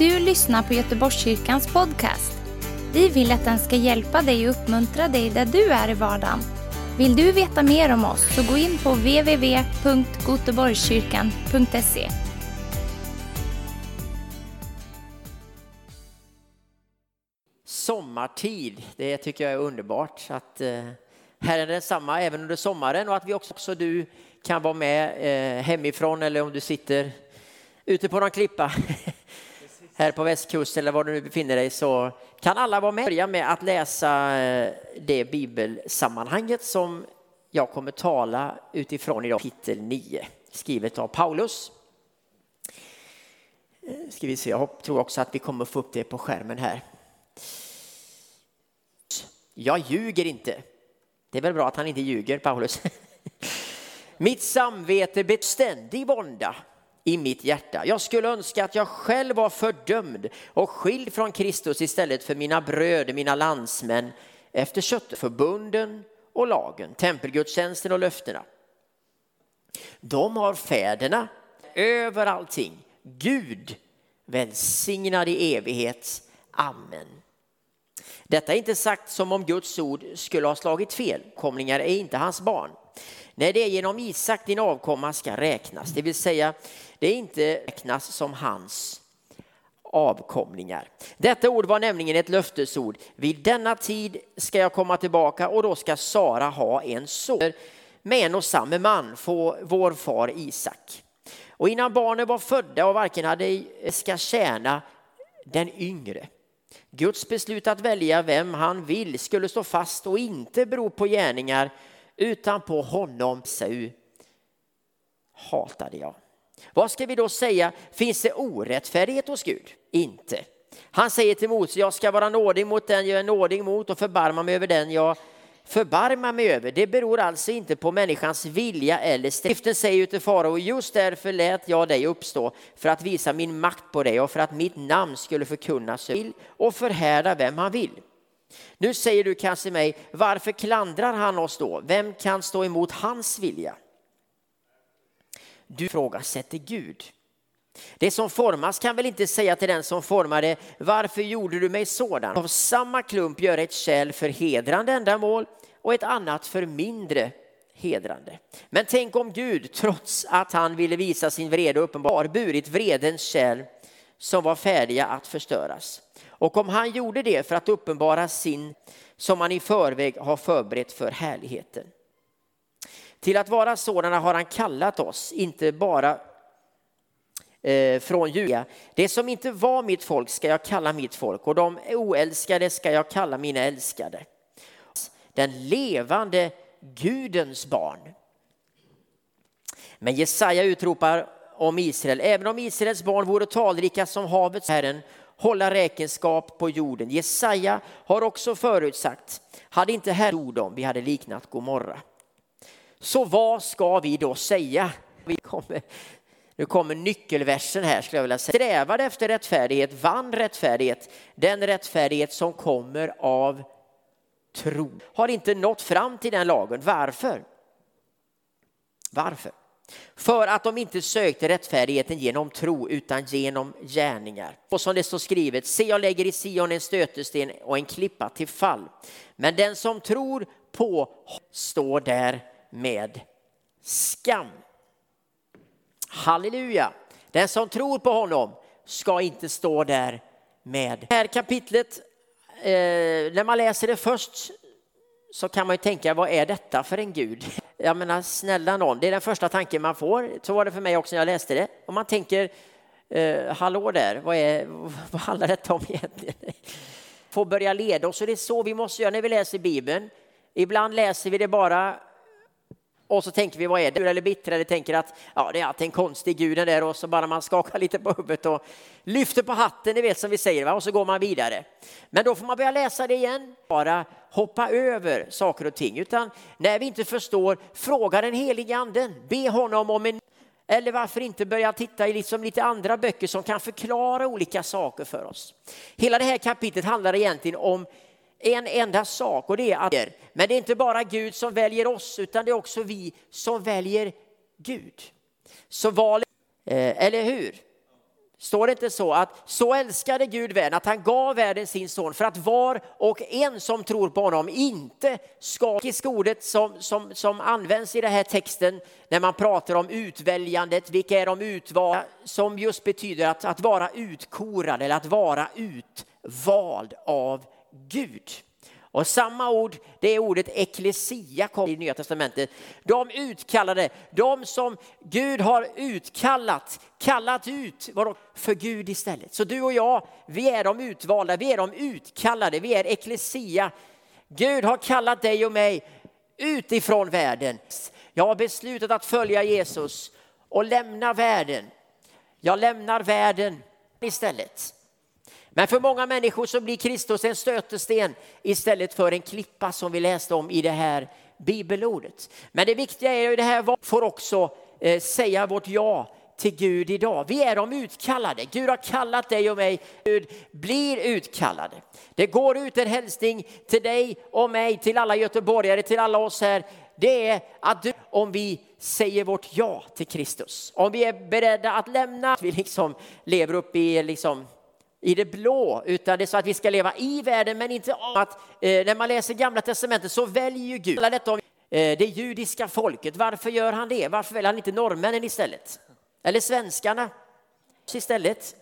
du lyssnar på Göteborgskyrkans podcast. Vi vill att den ska hjälpa dig och uppmuntra dig där du är i vardagen. Vill du veta mer om oss så gå in på www.goteborgskyrkan.se. Sommartid, det tycker jag är underbart. Att eh, Herren är densamma även under sommaren och att vi också, också du kan vara med eh, hemifrån eller om du sitter ute på någon klippa här på västkusten eller var du nu befinner dig så kan alla vara med. Börja med att läsa eh, det bibelsammanhanget som jag kommer tala utifrån idag, kapitel 9, skrivet av Paulus. Eh, ska vi se, jag tror också att vi kommer få upp det på skärmen här. Jag ljuger inte. Det är väl bra att han inte ljuger, Paulus. Mitt samvete beständig vånda i mitt hjärta. Jag skulle önska att jag själv var fördömd och skild från Kristus istället för mina bröder, mina landsmän efter köttet, förbunden och lagen, tempelgudstjänsten och löftena. De har fäderna över allting. Gud välsignad i evighet. Amen. Detta är inte sagt som om Guds ord skulle ha slagit fel. Komlingar är inte hans barn. Nej, det är genom Isak din avkomma ska räknas, det vill säga det är inte räknas som hans avkomlingar. Detta ord var nämligen ett löftesord. Vid denna tid ska jag komma tillbaka och då ska Sara ha en son med en och samma man, vår far Isak. Och innan barnen var födda och varken hade ska tjäna den yngre. Guds beslut att välja vem han vill skulle stå fast och inte bero på gärningar utan på honom hatade jag. Vad ska vi då säga? Finns det orättfärdighet hos Gud? Inte. Han säger till Mose, jag ska vara nådig mot den jag är nådig mot och förbarma mig över den jag förbarmar mig över. Det beror alltså inte på människans vilja eller stiften säger till farao, just därför lät jag dig uppstå för att visa min makt på dig och för att mitt namn skulle förkunnas och förhärda vem han vill. Nu säger du kanske mig, varför klandrar han oss då? Vem kan stå emot hans vilja? Du ifrågasätter Gud. Det som formas kan väl inte säga till den som formade, varför gjorde du mig sådan? Av samma klump gör ett kärl för hedrande ändamål och ett annat för mindre hedrande. Men tänk om Gud, trots att han ville visa sin vrede uppenbar, har burit vredens kärl som var färdiga att förstöras. Och om han gjorde det för att uppenbara sin som han i förväg har förberett för härligheten. Till att vara sådana har han kallat oss, inte bara eh, från Julia. Det som inte var mitt folk ska jag kalla mitt folk och de oälskade ska jag kalla mina älskade. Den levande Gudens barn. Men Jesaja utropar om Israel, även om Israels barn vore talrika som havets Herren hålla räkenskap på jorden. Jesaja har också förutsagt, hade inte Herren ord om, vi hade liknat Gomorra. Så vad ska vi då säga? Vi kommer, nu kommer nyckelversen här skulle jag vilja säga. Strävade efter rättfärdighet, vann rättfärdighet, den rättfärdighet som kommer av tro. Har inte nått fram till den lagen. Varför? Varför? För att de inte sökte rättfärdigheten genom tro utan genom gärningar. Och som det står skrivet, se jag lägger i Sion en stötesten och en klippa till fall. Men den som tror på står där med skam. Halleluja! Den som tror på honom ska inte stå där med. Det här kapitlet, eh, när man läser det först så kan man ju tänka, vad är detta för en Gud? Jag menar, ah, snälla någon, det är den första tanken man får. Så var det för mig också när jag läste det. Och man tänker, eh, hallå där, vad, är, vad handlar detta om egentligen? Få börja leda oss, och det är så vi måste göra när vi läser Bibeln. Ibland läser vi det bara och så tänker vi, vad är det? Eller bittra eller tänker att ja, det är alltid en konstig gud där och så bara man skakar lite på huvudet och lyfter på hatten, ni vet som vi säger, va? och så går man vidare. Men då får man börja läsa det igen, bara hoppa över saker och ting, utan när vi inte förstår, fråga den helige anden, be honom om en eller varför inte börja titta i liksom lite andra böcker som kan förklara olika saker för oss. Hela det här kapitlet handlar egentligen om en enda sak och det är att men det är inte bara Gud som väljer oss utan det är också vi som väljer Gud. Så valet, eh, eller hur? Står det inte så att så älskade Gud världen att han gav världen sin son för att var och en som tror på honom inte ska... Ordet som, som, som används i den här texten när man pratar om utväljandet, vilka är de utvalda, som just betyder att, att vara utkorad eller att vara utvald av Gud. Och samma ord, det är ordet eklesia kom i Nya Testamentet. De utkallade, de som Gud har utkallat, kallat ut för Gud istället. Så du och jag, vi är de utvalda, vi är de utkallade, vi är eklesia. Gud har kallat dig och mig utifrån världen. Jag har beslutat att följa Jesus och lämna världen. Jag lämnar världen istället. Men för många människor så blir Kristus en stötesten istället för en klippa som vi läste om i det här bibelordet. Men det viktiga är ju det här får också eh, säga vårt ja till Gud idag. Vi är de utkallade. Gud har kallat dig och mig. Gud blir utkallade. Det går ut en hälsning till dig och mig, till alla göteborgare, till alla oss här. Det är att du, om vi säger vårt ja till Kristus, om vi är beredda att lämna, vi liksom lever upp i liksom i det blå, utan det är så att vi ska leva i världen men inte om att eh, när man läser gamla testamentet så väljer ju Gud detta om, eh, det judiska folket. Varför gör han det? Varför väljer han inte norrmännen istället? Eller svenskarna istället?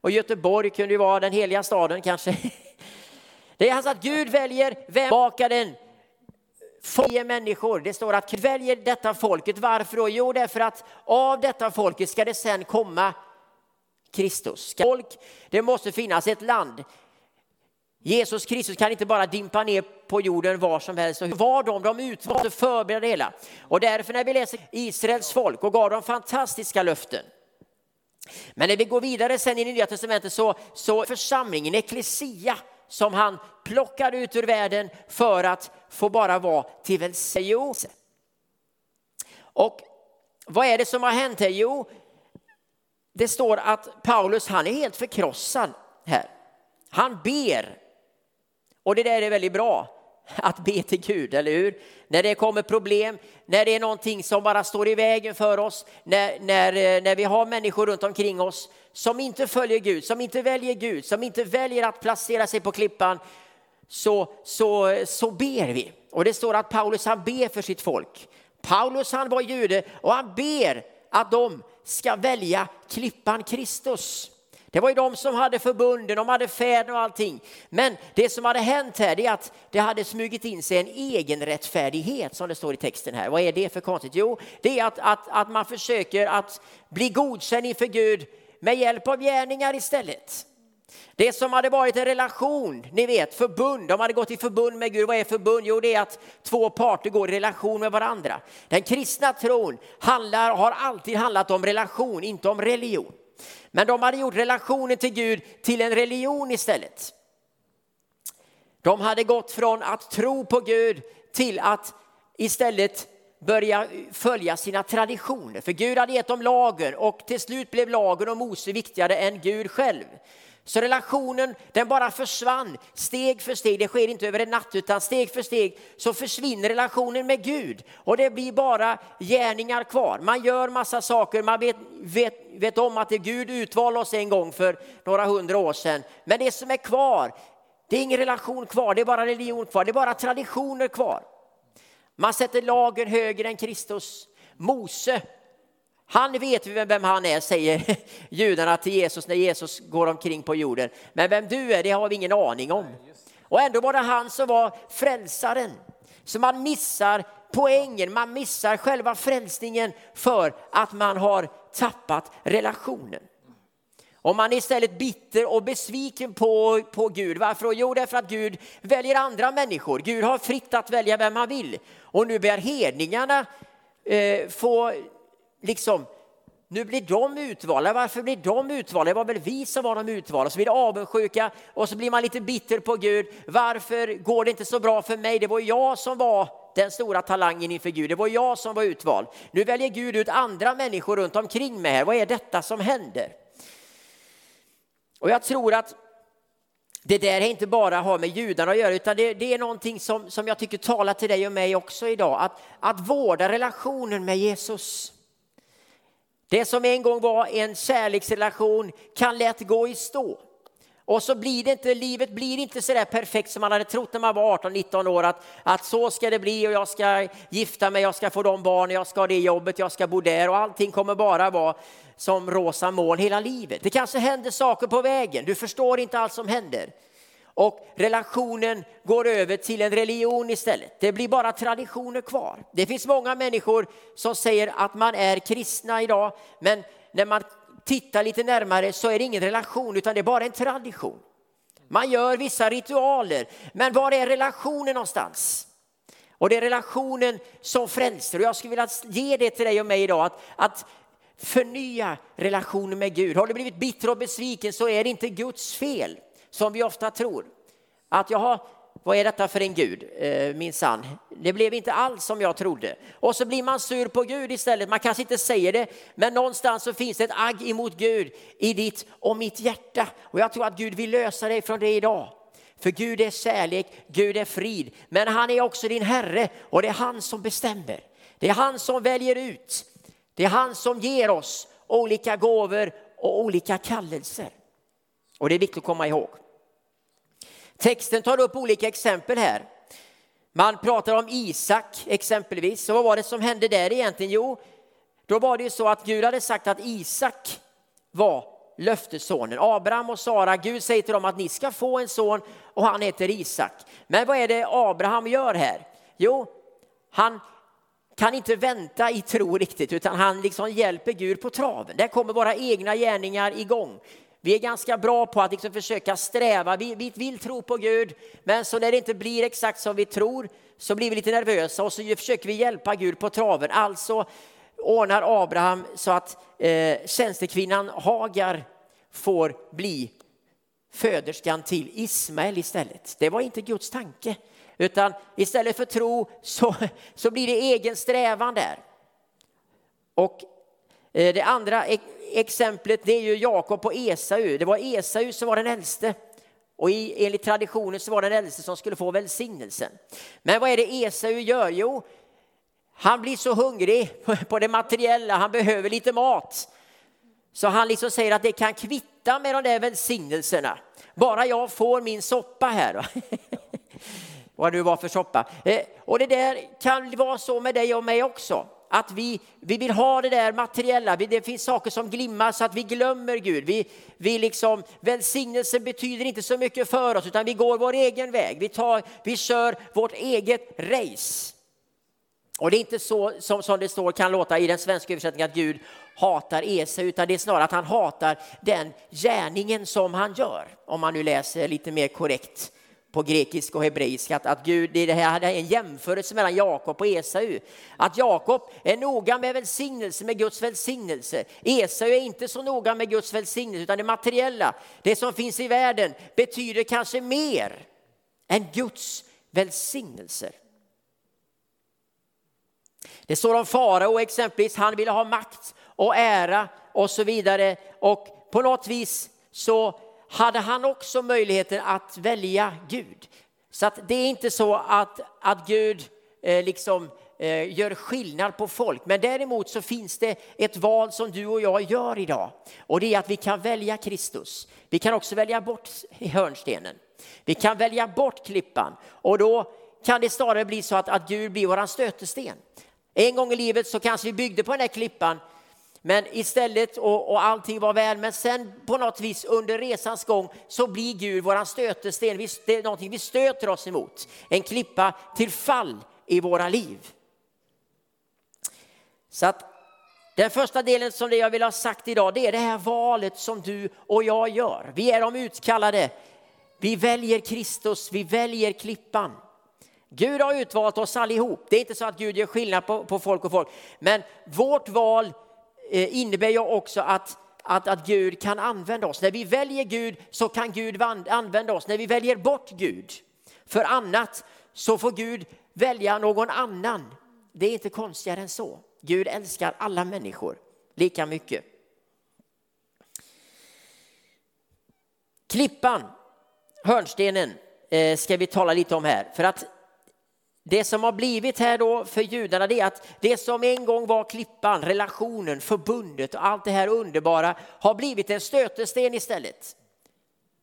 Och Göteborg kunde ju vara den heliga staden kanske. Det är alltså att Gud väljer vem bakar den Följer människor. Det står att Gud väljer detta folket. Varför då? Jo, därför att av detta folket ska det sen komma Kristus. Folk, det måste finnas ett land. Jesus Kristus kan inte bara dimpa ner på jorden var som helst. Var de, de utvalde förbereda det hela. Och därför när vi läser Israels folk och gav dem fantastiska löften. Men när vi går vidare sen i Nya Testamentet så, så församlingen, eklesia, som han plockade ut ur världen för att få bara vara till välsignelse. Och vad är det som har hänt här? Jo, det står att Paulus han är helt förkrossad här. Han ber. Och det där är väldigt bra, att be till Gud, eller hur? När det kommer problem, när det är någonting som bara står i vägen för oss, när, när, eh, när vi har människor runt omkring oss som inte följer Gud, som inte väljer Gud, som inte väljer att placera sig på klippan, så, så, så ber vi. Och det står att Paulus han ber för sitt folk. Paulus han var jude och han ber att de ska välja klippan Kristus. Det var ju de som hade förbunden, de hade fäder och allting. Men det som hade hänt här är att det hade smugit in sig en egenrättfärdighet som det står i texten här. Vad är det för konstigt? Jo, det är att, att, att man försöker att bli godkänd inför Gud med hjälp av gärningar istället. Det som hade varit en relation, ni vet förbund, de hade gått i förbund med Gud. Vad är förbund? Jo, det är att två parter går i relation med varandra. Den kristna tron handlar, har alltid handlat om relation, inte om religion. Men de hade gjort relationen till Gud till en religion istället. De hade gått från att tro på Gud till att istället börja följa sina traditioner. För Gud hade gett dem lagen och till slut blev lagen och Mose viktigare än Gud själv. Så relationen den bara försvann steg för steg. Det sker inte över en natt utan steg för steg så försvinner relationen med Gud. Och det blir bara gärningar kvar. Man gör massa saker, man vet, vet, vet om att det Gud utvalde oss en gång för några hundra år sedan. Men det som är kvar, det är ingen relation kvar, det är bara religion kvar, det är bara traditioner kvar. Man sätter lagen högre än Kristus. Mose han vet vem han är, säger judarna till Jesus när Jesus går omkring på jorden. Men vem du är, det har vi ingen aning om. Och ändå var det han som var frälsaren. Så man missar poängen, man missar själva frälsningen för att man har tappat relationen. Om man är istället bitter och besviken på, på Gud. Varför? Jo, därför att Gud väljer andra människor. Gud har fritt att välja vem han vill. Och nu börjar hedningarna eh, få liksom, nu blir de utvalda. Varför blir de utvalda? Det var väl vi som var de utvalda. Så blir det avundsjuka och så blir man lite bitter på Gud. Varför går det inte så bra för mig? Det var jag som var den stora talangen inför Gud. Det var jag som var utvald. Nu väljer Gud ut andra människor runt omkring mig här. Vad är detta som händer? Och jag tror att det där är inte bara har med judarna att göra utan det, det, är någonting som, som jag tycker talar till dig och mig också idag. Att, att vårda relationen med Jesus. Det som en gång var en kärleksrelation kan lätt gå i stå. Och så blir det inte, livet blir inte så där perfekt som man hade trott när man var 18-19 år att, att så ska det bli och jag ska gifta mig, jag ska få de barn, jag ska ha det jobbet, jag ska bo där och allting kommer bara vara som rosa moln hela livet. Det kanske händer saker på vägen, du förstår inte allt som händer. Och relationen går över till en religion istället. Det blir bara traditioner kvar. Det finns många människor som säger att man är kristna idag, men när man tittar lite närmare så är det ingen relation utan det är bara en tradition. Man gör vissa ritualer, men var är relationen någonstans? Och det är relationen som frälser. Och jag skulle vilja ge det till dig och mig idag, att, att förnya relationen med Gud. Har du blivit bitter och besviken så är det inte Guds fel, som vi ofta tror. Att jaha, vad är detta för en Gud? Eh, min sann. Det blev inte alls som jag trodde. Och så blir man sur på Gud istället. Man kanske inte säger det, men någonstans så finns det ett agg emot Gud i ditt och mitt hjärta. Och jag tror att Gud vill lösa dig från det idag. För Gud är kärlek, Gud är frid. Men han är också din Herre och det är han som bestämmer. Det är han som väljer ut. Det är han som ger oss olika gåvor och olika kallelser. Och det är viktigt att komma ihåg. Texten tar upp olika exempel här. Man pratar om Isak exempelvis. Så vad var det som hände där egentligen? Jo, då var det ju så att Gud hade sagt att Isak var löftessonen. Abraham och Sara, Gud säger till dem att ni ska få en son och han heter Isak. Men vad är det Abraham gör här? Jo, han kan inte vänta i tro riktigt utan han liksom hjälper Gud på traven. Där kommer våra egna gärningar igång. Vi är ganska bra på att liksom försöka sträva. Vi, vi, vill tro på Gud, men så när det inte blir exakt som vi tror så blir vi lite nervösa och så försöker vi hjälpa Gud på traven. Alltså ordnar Abraham så att eh, tjänstekvinnan Hagar får bli föderskan till Ismael istället. Det var inte Guds tanke, utan istället för tro så, så blir det egen strävan där. Och Eh, det andra e- exemplet det är ju Jakob och Esau. Det var Esau som var den äldste. Och i, enligt traditionen så var det den äldste som skulle få välsignelsen. Men vad är det Esau gör? Jo, han blir så hungrig på det materiella, han behöver lite mat. Så han liksom säger att det kan kvitta med de där välsignelserna. Bara jag får min soppa här. Vad det nu var för soppa. Eh, och det där kan vara så med dig och mig också att vi, vi vill ha det där materiella, det finns saker som glimmar så att vi glömmer Gud. Vi, vi liksom, välsignelsen betyder inte så mycket för oss utan vi går vår egen väg. Vi, tar, vi kör vårt eget race. Och det är inte så som, som det står kan låta i den svenska översättningen att Gud hatar Esau utan det är snarare att han hatar den gärningen som han gör. Om man nu läser lite mer korrekt på grekiska och hebreiska att, att Gud, det här är en jämförelse mellan Jakob och Esau. Att Jakob är noga med välsignelse, med Guds välsignelse. Esau är inte så noga med Guds välsignelse utan det materiella, det som finns i världen betyder kanske mer än Guds välsignelser. Det står om farao exempelvis, han ville ha makt och ära och så vidare och på något vis så hade han också möjligheten att välja Gud. Så att det är inte så att, att Gud eh, liksom eh, gör skillnad på folk. Men däremot så finns det ett val som du och jag gör idag. Och det är att vi kan välja Kristus. Vi kan också välja bort hörnstenen. Vi kan välja bort klippan. Och då kan det snarare bli så att, att Gud blir våran stötesten. En gång i livet så kanske vi byggde på den här klippan men istället, och, och allting var väl, men sen på något vis under resans gång så blir Gud våran stötesten. Det är någonting vi stöter oss emot. En klippa till fall i våra liv. Så att den första delen som det jag vill ha sagt idag, det är det här valet som du och jag gör. Vi är de utkallade. Vi väljer Kristus, vi väljer klippan. Gud har utvalt oss allihop. Det är inte så att Gud gör skillnad på, på folk och folk. Men vårt val Eh, innebär ju också att, att, att Gud kan använda oss. När vi väljer Gud så kan Gud använda oss. När vi väljer bort Gud för annat så får Gud välja någon annan. Det är inte konstigare än så. Gud älskar alla människor lika mycket. Klippan, hörnstenen, eh, ska vi tala lite om här. För att det som har blivit här då för judarna det är att det som en gång var klippan, relationen, förbundet och allt det här underbara har blivit en stötesten istället.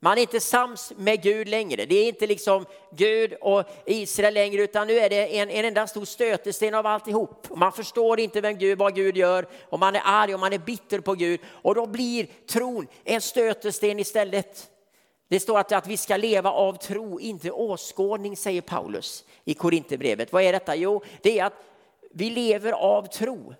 Man är inte sams med Gud längre. Det är inte liksom Gud och Israel längre utan nu är det en, en enda stor stötesten av alltihop. Man förstår inte vem Gud, vad Gud gör och man är arg och man är bitter på Gud och då blir tron en stötesten istället. Det står att, att vi ska leva av tro, inte åskådning, säger Paulus i Korinthierbrevet. Vad är detta? Jo, det är att vi lever av tro.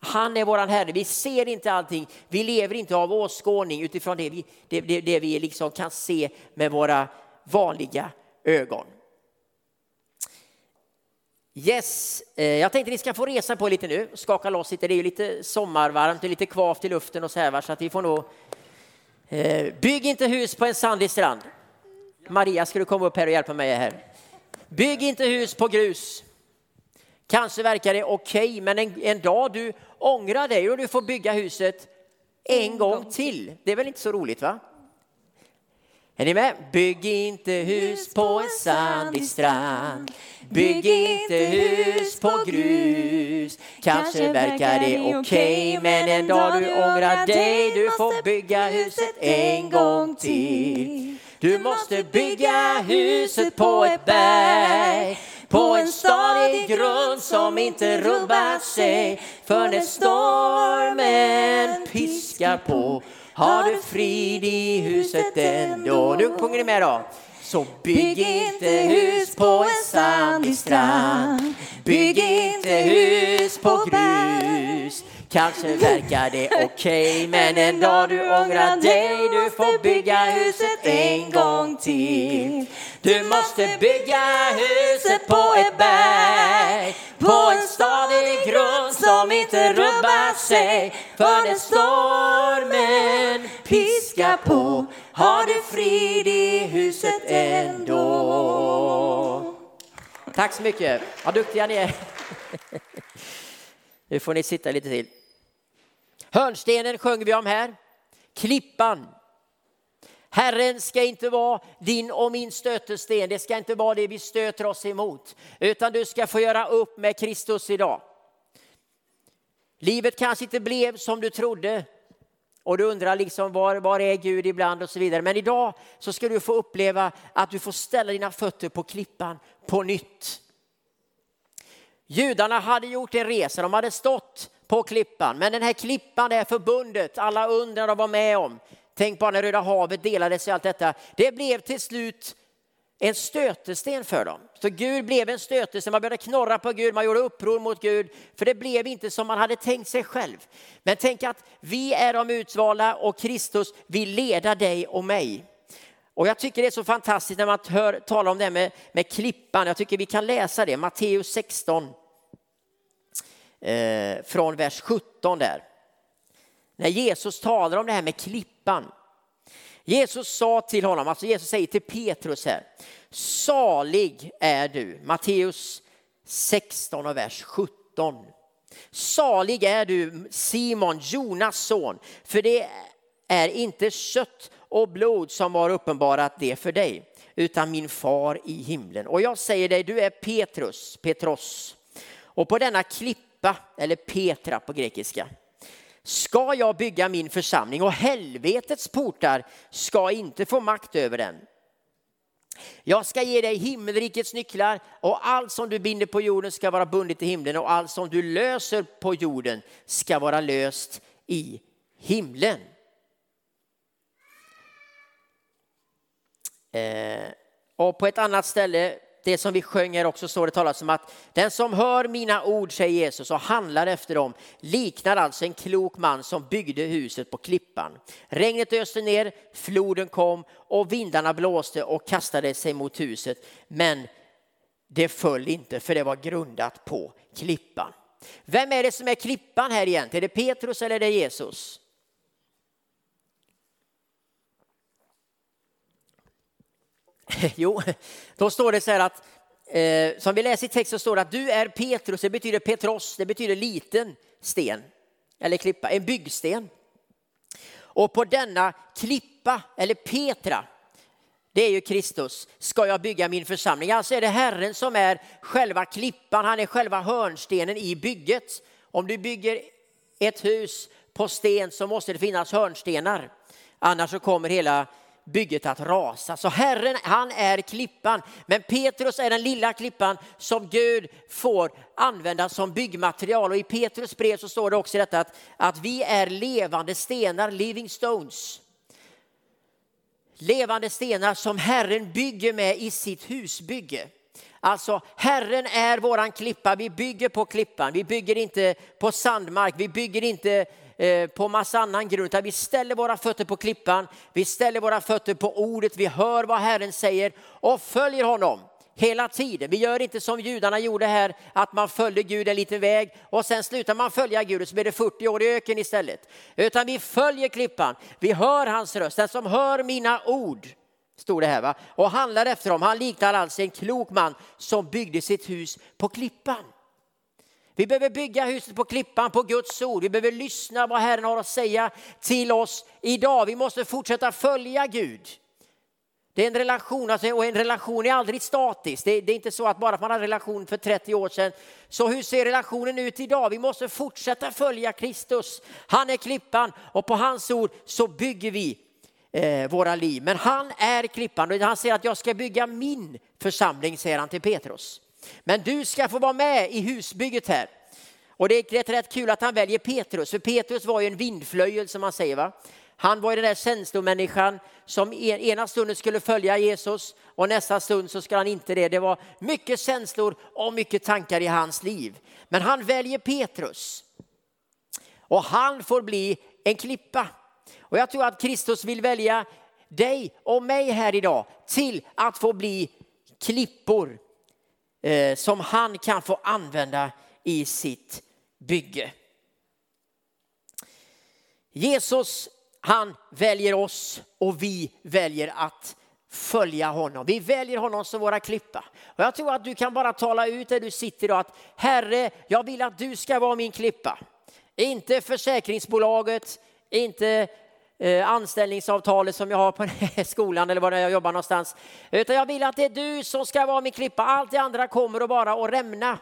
Han är våran Herre. Vi ser inte allting. Vi lever inte av åskådning utifrån det vi, det, det, det vi liksom kan se med våra vanliga ögon. Yes, eh, jag tänkte ni ska få resa på lite nu, skaka loss lite. Det är ju lite sommarvarmt och lite kvavt i luften och så här, så att vi får nog bygg inte hus på en sandig strand. Maria, ska du komma upp här och hjälpa mig här? Bygg inte hus på grus. Kanske verkar det okej, okay, men en, en, dag du ångrar dig och du får bygga huset en gång till. Det är väl inte så roligt va? Är ni med? Bygg inte hus på en sandig strand. Bygg inte hus på grus. Kanske verkar det okej, okay, men en dag du ångrar dig. Du får bygga huset en gång till. Du måste bygga huset på ett berg på en stadig grund som inte rubbar sig. För när stormen piskar på har du frid i huset ändå. Nu sjunger ni med då. Så bygg inte hus på en sandig strand. Bygg inte hus på grus. Kanske verkar det okej, okay, men en dag du ångrar dig. Du får bygga huset en gång till. Du måste bygga huset på ett berg. På en stadig grund som inte rubbar sig. För när stormen piskar på har du frid i huset ändå. Tack så mycket. Vad duktiga ni är. Nu får ni sitta lite till. Hörnstenen sjöng vi om här. Klippan. Herren ska inte vara din och min stötesten. Det ska inte vara det vi stöter oss emot. Utan du ska få göra upp med Kristus idag. Livet kanske inte blev som du trodde. Och du undrar liksom var, var är Gud ibland och så vidare. Men idag så ska du få uppleva att du får ställa dina fötter på klippan på nytt. Judarna hade gjort en resa, de hade stått på klippan. Men den här klippan, det här förbundet, alla undrar de var med om. Tänk bara när Röda havet delades och allt detta. Det blev till slut en stötesten för dem. Så Gud blev en stötesten. man började knorra på Gud, man gjorde uppror mot Gud, för det blev inte som man hade tänkt sig själv. Men tänk att vi är de utvalda och Kristus vill leda dig och mig. Och jag tycker det är så fantastiskt när man hör tala om det med, med klippan. Jag tycker vi kan läsa det, Matteus 16, eh, från vers 17 där. När Jesus talar om det här med klippan. Jesus sa till honom, alltså Jesus säger till Petrus här, salig är du, Matteus 16 och vers 17. Salig är du Simon, Jonas son, för det är inte kött och blod som har uppenbarat det för dig, utan min far i himlen. Och jag säger dig, du är Petrus, Petros, och på denna klippa, eller Petra på grekiska, ska jag bygga min församling och helvetets portar ska inte få makt över den. Jag ska ge dig himmelrikets nycklar och allt som du binder på jorden ska vara bundet i himlen och allt som du löser på jorden ska vara löst i himlen. Eh, och på ett annat ställe det som vi sjöng här också står det talas om att den som hör mina ord, säger Jesus, och handlar efter dem liknar alltså en klok man som byggde huset på klippan. Regnet öste ner, floden kom och vindarna blåste och kastade sig mot huset. Men det föll inte för det var grundat på klippan. Vem är det som är klippan här egentligen? Är det Petrus eller är det Jesus? Jo, då står det så här att, eh, som vi läser i texten står det att du är Petrus, det betyder Petros, det betyder liten sten eller klippa, en byggsten. Och på denna klippa, eller Petra, det är ju Kristus, ska jag bygga min församling. Alltså är det Herren som är själva klippan, han är själva hörnstenen i bygget. Om du bygger ett hus på sten så måste det finnas hörnstenar. Annars så kommer hela bygget att rasa. Så Herren, han är klippan. Men Petrus är den lilla klippan som Gud får använda som byggmaterial. Och i Petrus brev så står det också detta att, att vi är levande stenar, living stones. Levande stenar som Herren bygger med i sitt husbygge. Alltså Herren är våran klippa, vi bygger på klippan, vi bygger inte på sandmark, vi bygger inte Eh, på massa annan grund. Utan vi ställer våra fötter på klippan, vi ställer våra fötter på ordet, vi hör vad Herren säger och följer honom hela tiden. Vi gör inte som judarna gjorde här, att man följde Gud en liten väg och sen slutar man följa Gud och så blir det 40 år i öken istället. Utan vi följer klippan, vi hör hans röst. Den som hör mina ord, stod det här va, och handlar efter dem, han liknar alltså en klok man som byggde sitt hus på klippan. Vi behöver bygga huset på klippan, på Guds ord. Vi behöver lyssna vad Herren har att säga till oss idag. Vi måste fortsätta följa Gud. Det är en relation, alltså, och en relation är aldrig statisk. Det är, det är inte så att bara för att man hade en relation för 30 år sedan. Så hur ser relationen ut idag? Vi måste fortsätta följa Kristus. Han är klippan och på hans ord så bygger vi eh, våra liv. Men han är klippan och han säger att jag ska bygga min församling, säger han till Petrus. Men du ska få vara med i husbygget här. Och det är rätt, rätt kul att han väljer Petrus, för Petrus var ju en vindflöjel som man säger. Va? Han var ju den där känslomänniskan som e-, ena stunden skulle följa Jesus och nästa stund så ska han inte det. Det var mycket känslor och mycket tankar i hans liv. Men han väljer Petrus. Och han får bli en klippa. Och jag tror att Kristus vill välja dig och mig här idag till att få bli klippor Eh, som han kan få använda i sitt bygge. Jesus han väljer oss och vi väljer att följa honom. Vi väljer honom som våra klippa. Och jag tror att du kan bara tala ut där du sitter idag att Herre, jag vill att du ska vara min klippa. Inte försäkringsbolaget, inte Eh, anställningsavtalet som jag har på skolan eller var jag jobbar någonstans. Utan jag vill att det är du som ska vara min klippa. Allt det andra kommer att bara att rämna.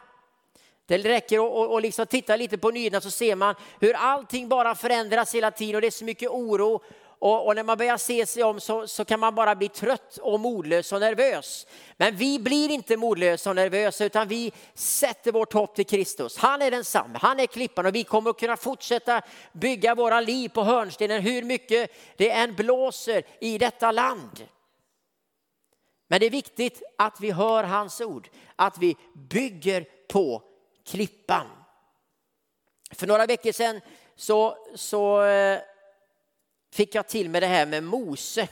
Det räcker att liksom titta lite på nyheterna så ser man hur allting bara förändras hela tiden och det är så mycket oro och, och, när man börjar se sig om så, så, kan man bara bli trött och modlös och nervös. Men vi blir inte modlösa och nervösa utan vi sätter vårt hopp till Kristus. Han är densamme, han är klippan och vi kommer att kunna fortsätta bygga våra liv på hörnstenen hur mycket det än blåser i detta land. Men det är viktigt att vi hör hans ord, att vi bygger på klippan. För några veckor sedan så, så eh, fick jag till med det här med Mose.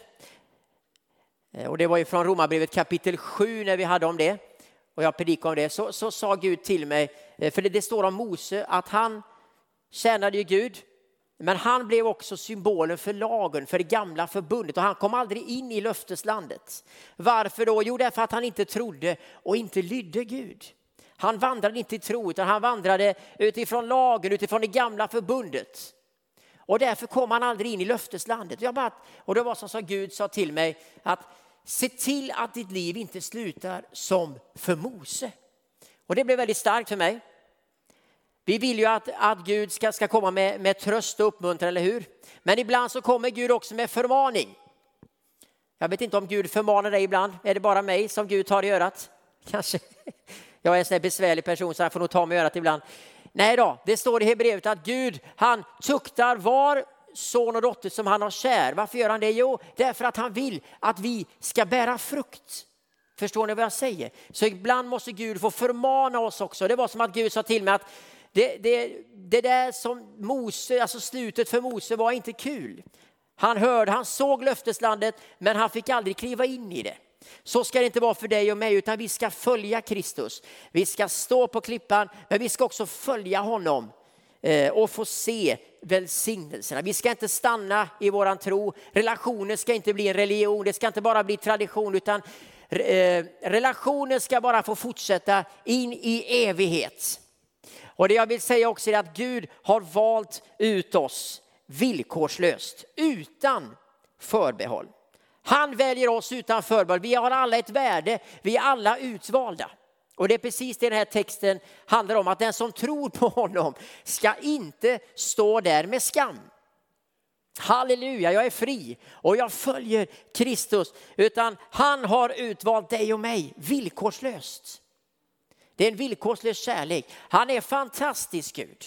Eh, och det var ju från Romarbrevet kapitel 7 när vi hade om det. Och jag predikade om det. Så, så sa Gud till mig, eh, för det, det står om Mose att han tjänade ju Gud. Men han blev också symbolen för lagen, för det gamla förbundet och han kom aldrig in i löfteslandet. Varför då? Jo, därför att han inte trodde och inte lydde Gud. Han vandrade inte i tro utan han vandrade utifrån lagen, utifrån det gamla förbundet. Och därför kom han aldrig in i löfteslandet. Jag bara, och det var som så Gud sa till mig att se till att ditt liv inte slutar som för Mose. Och det blev väldigt starkt för mig. Vi vill ju att, att Gud ska, ska komma med, med tröst och uppmuntran, eller hur? Men ibland så kommer Gud också med förmaning. Jag vet inte om Gud förmanar dig ibland. Är det bara mig som Gud tar i örat? Kanske. Jag är en sån här besvärlig person så han får nog ta mig i örat ibland. Nej då, det står i Hebreerbrevet att Gud han tuktar var son och dotter som han har kär. Varför gör han det? Jo, därför att han vill att vi ska bära frukt. Förstår ni vad jag säger? Så ibland måste Gud få förmana oss också. Det var som att Gud sa till mig att det, det, det där som Mose, alltså slutet för Mose var inte kul. Han hörde, han såg löfteslandet men han fick aldrig kliva in i det. Så ska det inte vara för dig och mig, utan vi ska följa Kristus. Vi ska stå på klippan, men vi ska också följa honom eh, och få se välsignelserna. Vi ska inte stanna i våran tro. Relationen ska inte bli en religion, det ska inte bara bli tradition, utan eh, relationen ska bara få fortsätta in i evighet. Och det jag vill säga också är att Gud har valt ut oss villkorslöst, utan förbehåll. Han väljer oss utan förbehåll. Vi har alla ett värde. Vi är alla utvalda. Och det är precis det den här texten handlar om. Att den som tror på honom ska inte stå där med skam. Halleluja, jag är fri och jag följer Kristus. Utan han har utvalt dig och mig villkorslöst. Det är en villkorslös kärlek. Han är fantastisk Gud.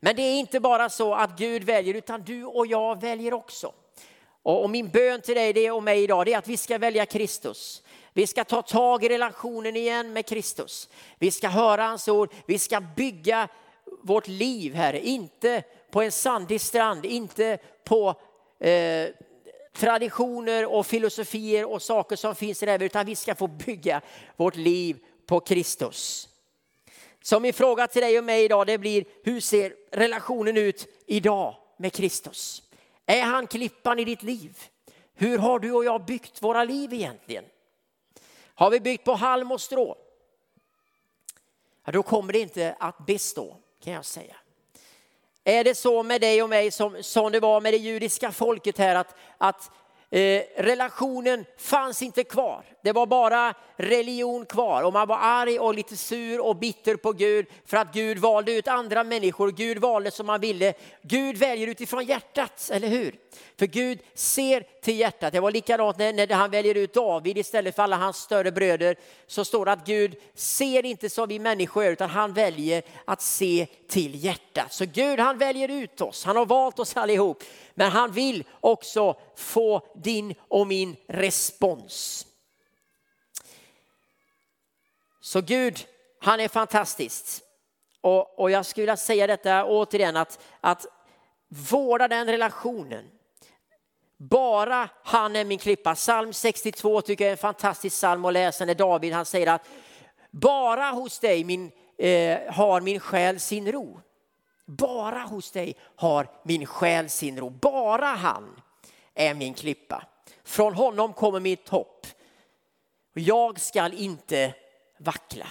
Men det är inte bara så att Gud väljer utan du och jag väljer också. Och min bön till dig det och mig idag det är att vi ska välja Kristus. Vi ska ta tag i relationen igen med Kristus. Vi ska höra hans ord. Vi ska bygga vårt liv, Herre, inte på en sandig strand, inte på eh, traditioner och filosofier och saker som finns i det här, utan vi ska få bygga vårt liv på Kristus. Så min fråga till dig och mig idag det blir, hur ser relationen ut idag med Kristus? Är han klippan i ditt liv? Hur har du och jag byggt våra liv egentligen? Har vi byggt på halm och strå? Ja, då kommer det inte att bestå kan jag säga. Är det så med dig och mig som, som det var med det judiska folket här att, att eh, relationen fanns inte kvar. Det var bara religion kvar och man var arg och lite sur och bitter på Gud för att Gud valde ut andra människor. Gud valde som han ville. Gud väljer utifrån hjärtat, eller hur? För Gud ser till hjärtat. Det var likadant när, när han väljer ut David istället för alla hans större bröder. Så står det att Gud ser inte som vi människor utan han väljer att se till hjärtat. Så Gud han väljer ut oss. Han har valt oss allihop. Men han vill också få din och min respons. Så Gud, han är fantastisk. Och, och jag skulle vilja säga detta återigen att, att vårda den relationen. Bara han är min klippa. Psalm 62 tycker jag är en fantastisk psalm att läsa när David han säger att bara hos dig min, eh, har min själ sin ro. Bara hos dig har min själ sin ro. Bara han är min klippa. Från honom kommer mitt hopp. Jag skall inte vackla.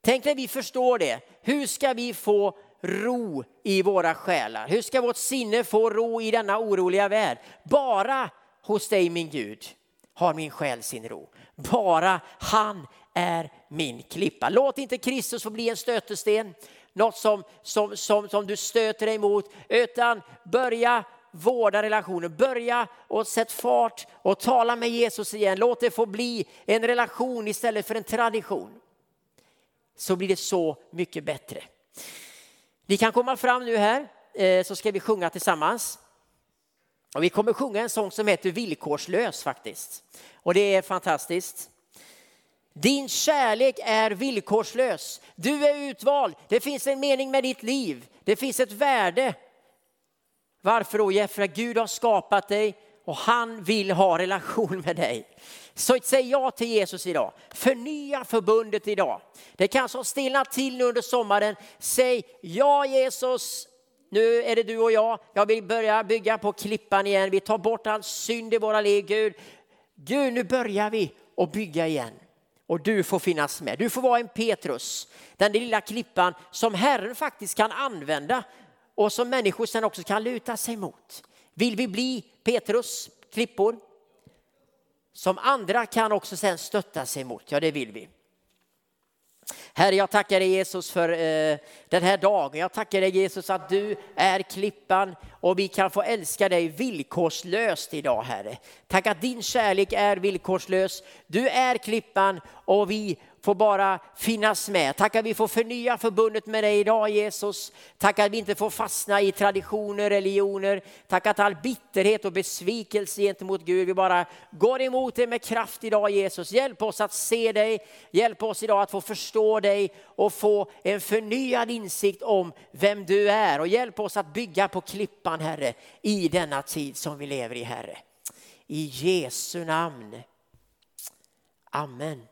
Tänk när vi förstår det. Hur ska vi få ro i våra själar? Hur ska vårt sinne få ro i denna oroliga värld? Bara hos dig min Gud har min själ sin ro. Bara han är min klippa. Låt inte Kristus få bli en stötesten, något som, som, som, som du stöter dig mot, utan börja vårda relationen. Börja och sätt fart och tala med Jesus igen. Låt det få bli en relation istället för en tradition. Så blir det så mycket bättre. Ni kan komma fram nu här eh, så ska vi sjunga tillsammans. Och vi kommer sjunga en sång som heter Villkorslös faktiskt. Och det är fantastiskt. Din kärlek är villkorslös. Du är utvald. Det finns en mening med ditt liv. Det finns ett värde. Varför då? För att Gud har skapat dig och han vill ha relation med dig. Så säg ja till Jesus idag. Förnya förbundet idag. Det kanske har stillnat till nu under sommaren. Säg ja Jesus, nu är det du och jag. Jag vill börja bygga på klippan igen. Vi tar bort all synd i våra liv. Gud, Gud nu börjar vi att bygga igen. Och du får finnas med. Du får vara en Petrus, den lilla klippan som Herren faktiskt kan använda och som människor sen också kan luta sig mot. Vill vi bli Petrus, klippor, som andra kan också sen stötta sig mot? Ja, det vill vi. Herre, jag tackar dig Jesus för eh, den här dagen. Jag tackar dig Jesus att du är klippan och vi kan få älska dig villkorslöst idag Herre. Tack att din kärlek är villkorslös. Du är klippan och vi får bara finnas med. Tack att vi får förnya förbundet med dig idag Jesus. Tack att vi inte får fastna i traditioner, religioner. Tack att all bitterhet och besvikelse gentemot Gud, vi bara går emot det med kraft idag Jesus. Hjälp oss att se dig, hjälp oss idag att få förstå dig och få en förnyad insikt om vem du är. Och hjälp oss att bygga på klippan Herre i denna tid som vi lever i Herre. I Jesu namn. Amen.